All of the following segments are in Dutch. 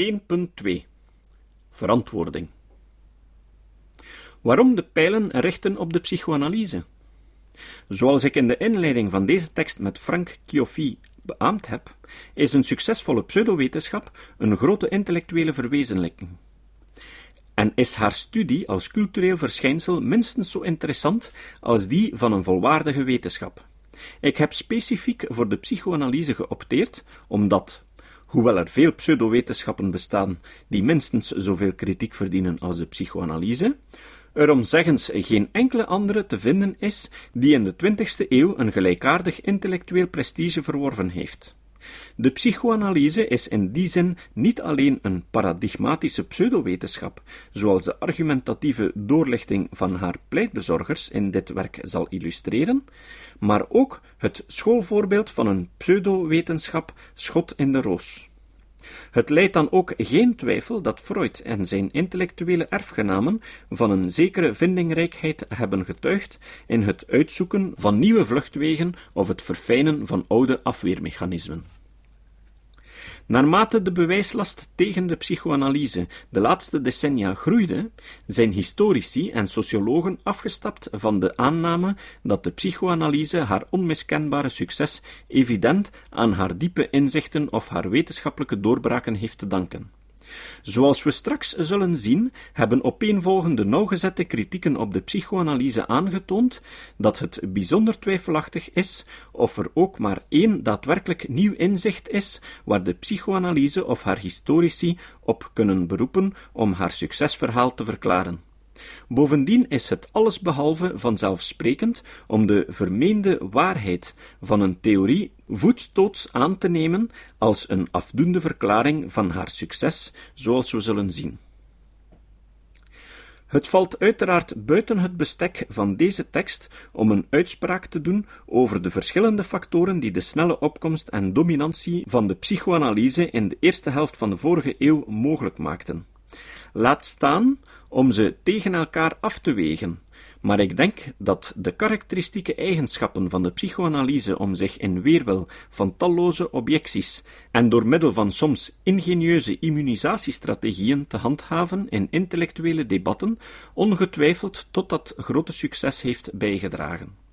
1.2 Verantwoording Waarom de pijlen richten op de psychoanalyse? Zoals ik in de inleiding van deze tekst met Frank Kiofi beaamd heb, is een succesvolle pseudowetenschap een grote intellectuele verwezenlijking. En is haar studie als cultureel verschijnsel minstens zo interessant als die van een volwaardige wetenschap. Ik heb specifiek voor de psychoanalyse geopteerd, omdat, hoewel er veel pseudowetenschappen bestaan die minstens zoveel kritiek verdienen als de psychoanalyse, er om zeggens geen enkele andere te vinden is die in de 20e eeuw een gelijkaardig intellectueel prestige verworven heeft. De psychoanalyse is in die zin niet alleen een paradigmatische pseudowetenschap, zoals de argumentatieve doorlichting van haar pleitbezorgers in dit werk zal illustreren, maar ook het schoolvoorbeeld van een pseudowetenschap schot in de roos. Het leidt dan ook geen twijfel dat Freud en zijn intellectuele erfgenamen van een zekere vindingrijkheid hebben getuigd in het uitzoeken van nieuwe vluchtwegen of het verfijnen van oude afweermechanismen. Naarmate de bewijslast tegen de psychoanalyse de laatste decennia groeide, zijn historici en sociologen afgestapt van de aanname dat de psychoanalyse haar onmiskenbare succes evident aan haar diepe inzichten of haar wetenschappelijke doorbraken heeft te danken. Zoals we straks zullen zien, hebben opeenvolgende nauwgezette kritieken op de psychoanalyse aangetoond dat het bijzonder twijfelachtig is of er ook maar één daadwerkelijk nieuw inzicht is waar de psychoanalyse of haar historici op kunnen beroepen om haar succesverhaal te verklaren. Bovendien is het allesbehalve vanzelfsprekend om de vermeende waarheid van een theorie voetstoots aan te nemen als een afdoende verklaring van haar succes, zoals we zullen zien. Het valt uiteraard buiten het bestek van deze tekst om een uitspraak te doen over de verschillende factoren die de snelle opkomst en dominantie van de psychoanalyse in de eerste helft van de vorige eeuw mogelijk maakten. Laat staan om ze tegen elkaar af te wegen. Maar ik denk dat de karakteristieke eigenschappen van de psychoanalyse om zich in weerwil van talloze objecties en door middel van soms ingenieuze immunisatiestrategieën te handhaven in intellectuele debatten ongetwijfeld tot dat grote succes heeft bijgedragen.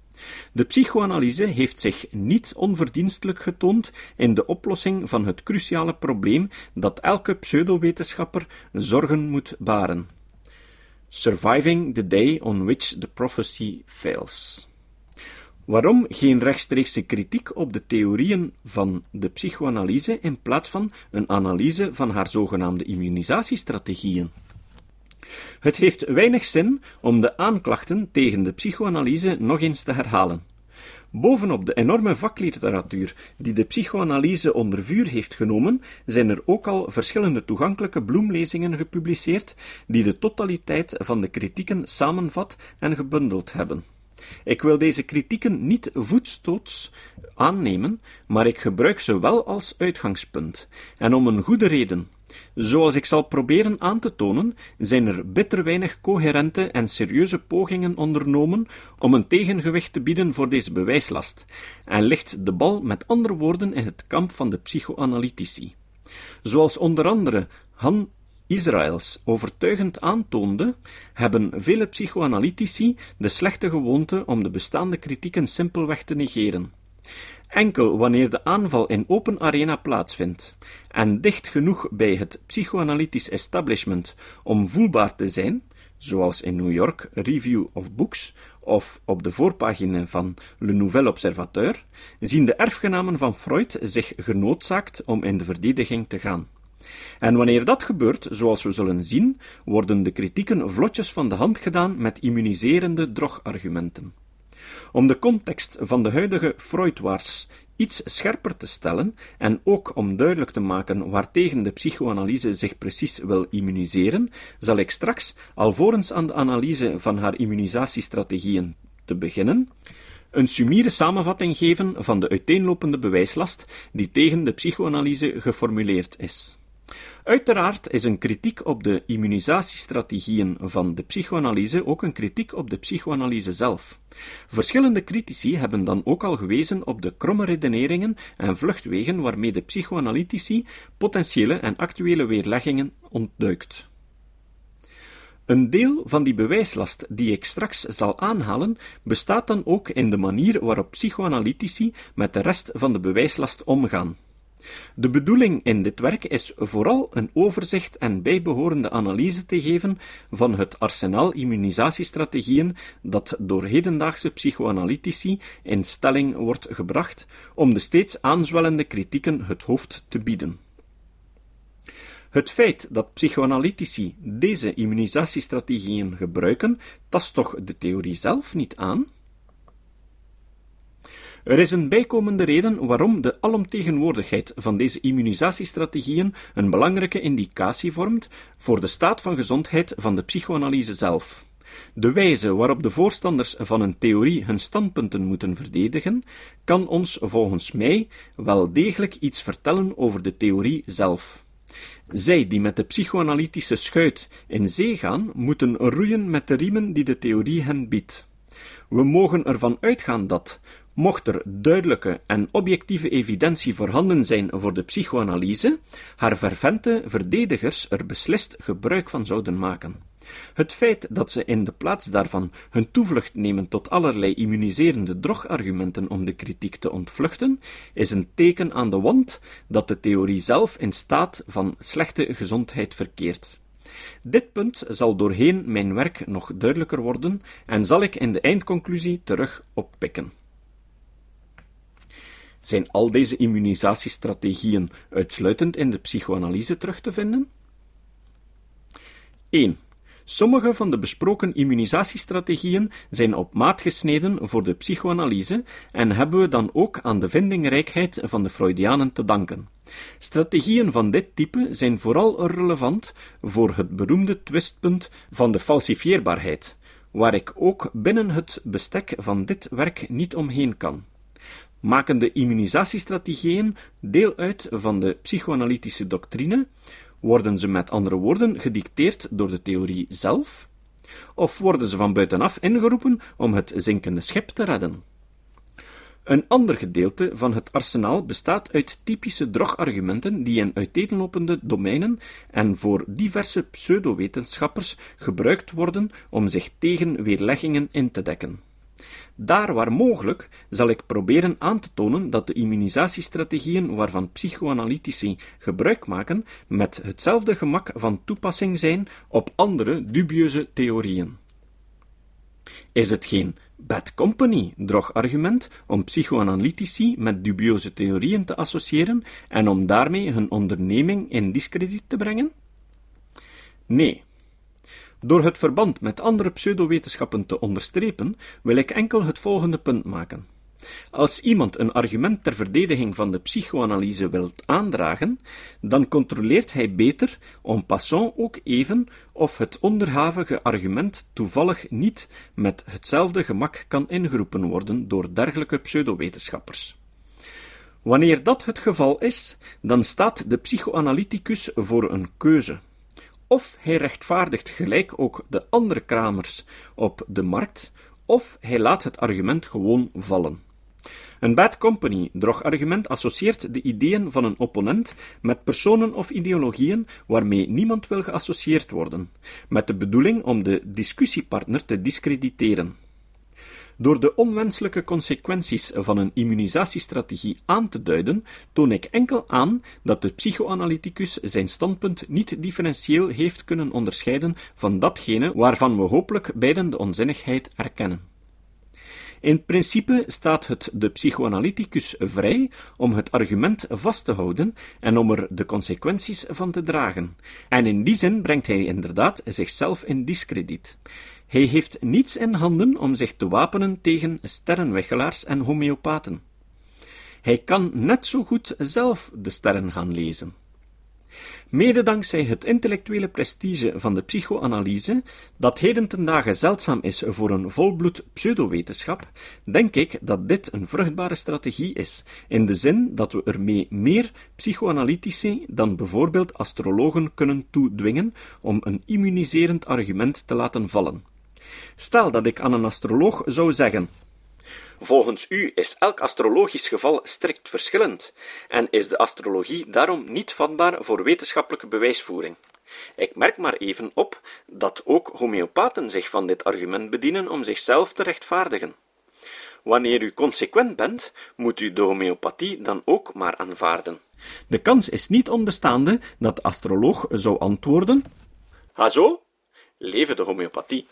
De psychoanalyse heeft zich niet onverdienstelijk getoond in de oplossing van het cruciale probleem dat elke pseudowetenschapper zorgen moet baren. Surviving the day on which the prophecy fails. Waarom geen rechtstreekse kritiek op de theorieën van de psychoanalyse in plaats van een analyse van haar zogenaamde immunisatiestrategieën? Het heeft weinig zin om de aanklachten tegen de psychoanalyse nog eens te herhalen. Bovenop de enorme vakliteratuur die de psychoanalyse onder vuur heeft genomen, zijn er ook al verschillende toegankelijke bloemlezingen gepubliceerd die de totaliteit van de kritieken samenvat en gebundeld hebben. Ik wil deze kritieken niet voetstoots aannemen, maar ik gebruik ze wel als uitgangspunt, en om een goede reden. Zoals ik zal proberen aan te tonen, zijn er bitter weinig coherente en serieuze pogingen ondernomen om een tegengewicht te bieden voor deze bewijslast, en ligt de bal met andere woorden in het kamp van de psychoanalytici. Zoals onder andere Han Israëls overtuigend aantoonde, hebben vele psychoanalytici de slechte gewoonte om de bestaande kritieken simpelweg te negeren. Enkel wanneer de aanval in open arena plaatsvindt en dicht genoeg bij het psychoanalytisch establishment om voelbaar te zijn, zoals in New York Review of Books of op de voorpagina van Le Nouvel Observateur, zien de erfgenamen van Freud zich genoodzaakt om in de verdediging te gaan. En wanneer dat gebeurt, zoals we zullen zien, worden de kritieken vlotjes van de hand gedaan met immuniserende drogargumenten. Om de context van de huidige Freudwaars iets scherper te stellen en ook om duidelijk te maken waartegen de psychoanalyse zich precies wil immuniseren, zal ik straks, alvorens aan de analyse van haar immunisatiestrategieën te beginnen, een sumiere samenvatting geven van de uiteenlopende bewijslast die tegen de psychoanalyse geformuleerd is. Uiteraard is een kritiek op de immunisatiestrategieën van de psychoanalyse ook een kritiek op de psychoanalyse zelf. Verschillende critici hebben dan ook al gewezen op de kromme redeneringen en vluchtwegen waarmee de psychoanalytici potentiële en actuele weerleggingen ontduikt. Een deel van die bewijslast die ik straks zal aanhalen, bestaat dan ook in de manier waarop psychoanalytici met de rest van de bewijslast omgaan. De bedoeling in dit werk is vooral een overzicht en bijbehorende analyse te geven van het arsenaal immunisatiestrategieën dat door hedendaagse psychoanalytici in stelling wordt gebracht om de steeds aanzwellende kritieken het hoofd te bieden. Het feit dat psychoanalytici deze immunisatiestrategieën gebruiken, tast toch de theorie zelf niet aan? Er is een bijkomende reden waarom de alomtegenwoordigheid van deze immunisatiestrategieën een belangrijke indicatie vormt voor de staat van gezondheid van de psychoanalyse zelf. De wijze waarop de voorstanders van een theorie hun standpunten moeten verdedigen, kan ons volgens mij wel degelijk iets vertellen over de theorie zelf. Zij die met de psychoanalytische schuit in zee gaan, moeten roeien met de riemen die de theorie hen biedt. We mogen ervan uitgaan dat, Mocht er duidelijke en objectieve evidentie voorhanden zijn voor de psychoanalyse, haar fervente verdedigers er beslist gebruik van zouden maken. Het feit dat ze in de plaats daarvan hun toevlucht nemen tot allerlei immuniserende drogargumenten om de kritiek te ontvluchten, is een teken aan de wand dat de theorie zelf in staat van slechte gezondheid verkeert. Dit punt zal doorheen mijn werk nog duidelijker worden en zal ik in de eindconclusie terug oppikken. Zijn al deze immunisatiestrategieën uitsluitend in de psychoanalyse terug te vinden? 1. Sommige van de besproken immunisatiestrategieën zijn op maat gesneden voor de psychoanalyse en hebben we dan ook aan de vindingrijkheid van de Freudianen te danken. Strategieën van dit type zijn vooral relevant voor het beroemde twistpunt van de falsifieerbaarheid, waar ik ook binnen het bestek van dit werk niet omheen kan. Maken de immunisatiestrategieën deel uit van de psychoanalytische doctrine? Worden ze met andere woorden gedicteerd door de theorie zelf? Of worden ze van buitenaf ingeroepen om het zinkende schip te redden? Een ander gedeelte van het arsenaal bestaat uit typische drogargumenten die in uiteenlopende domeinen en voor diverse pseudowetenschappers gebruikt worden om zich tegen weerleggingen in te dekken. Daar waar mogelijk zal ik proberen aan te tonen dat de immunisatiestrategieën waarvan psychoanalytici gebruik maken met hetzelfde gemak van toepassing zijn op andere dubieuze theorieën. Is het geen bad company drogargument om psychoanalytici met dubieuze theorieën te associëren en om daarmee hun onderneming in discrediet te brengen? Nee, door het verband met andere pseudowetenschappen te onderstrepen, wil ik enkel het volgende punt maken. Als iemand een argument ter verdediging van de psychoanalyse wilt aandragen, dan controleert hij beter, en passant ook even, of het onderhavige argument toevallig niet met hetzelfde gemak kan ingeroepen worden door dergelijke pseudowetenschappers. Wanneer dat het geval is, dan staat de psychoanalyticus voor een keuze of hij rechtvaardigt gelijk ook de andere kramers op de markt, of hij laat het argument gewoon vallen. Een bad company drogargument associeert de ideeën van een opponent met personen of ideologieën waarmee niemand wil geassocieerd worden, met de bedoeling om de discussiepartner te discrediteren. Door de onwenselijke consequenties van een immunisatiestrategie aan te duiden, toon ik enkel aan dat de psychoanalyticus zijn standpunt niet differentieel heeft kunnen onderscheiden van datgene waarvan we hopelijk beiden de onzinnigheid erkennen. In principe staat het de psychoanalyticus vrij om het argument vast te houden en om er de consequenties van te dragen. En in die zin brengt hij inderdaad zichzelf in discrediet. Hij heeft niets in handen om zich te wapenen tegen sterrenwechelaars en homeopaten. Hij kan net zo goed zelf de sterren gaan lezen. Mede dankzij het intellectuele prestige van de psychoanalyse, dat heden ten zeldzaam is voor een volbloed pseudowetenschap, denk ik dat dit een vruchtbare strategie is, in de zin dat we ermee meer psychoanalytici dan bijvoorbeeld astrologen kunnen toedwingen om een immuniserend argument te laten vallen. Stel dat ik aan een astroloog zou zeggen: Volgens u is elk astrologisch geval strikt verschillend en is de astrologie daarom niet vatbaar voor wetenschappelijke bewijsvoering. Ik merk maar even op dat ook homeopaten zich van dit argument bedienen om zichzelf te rechtvaardigen. Wanneer u consequent bent, moet u de homeopathie dan ook maar aanvaarden. De kans is niet onbestaande dat de astroloog zou antwoorden: Ha zo, leven de homeopathie.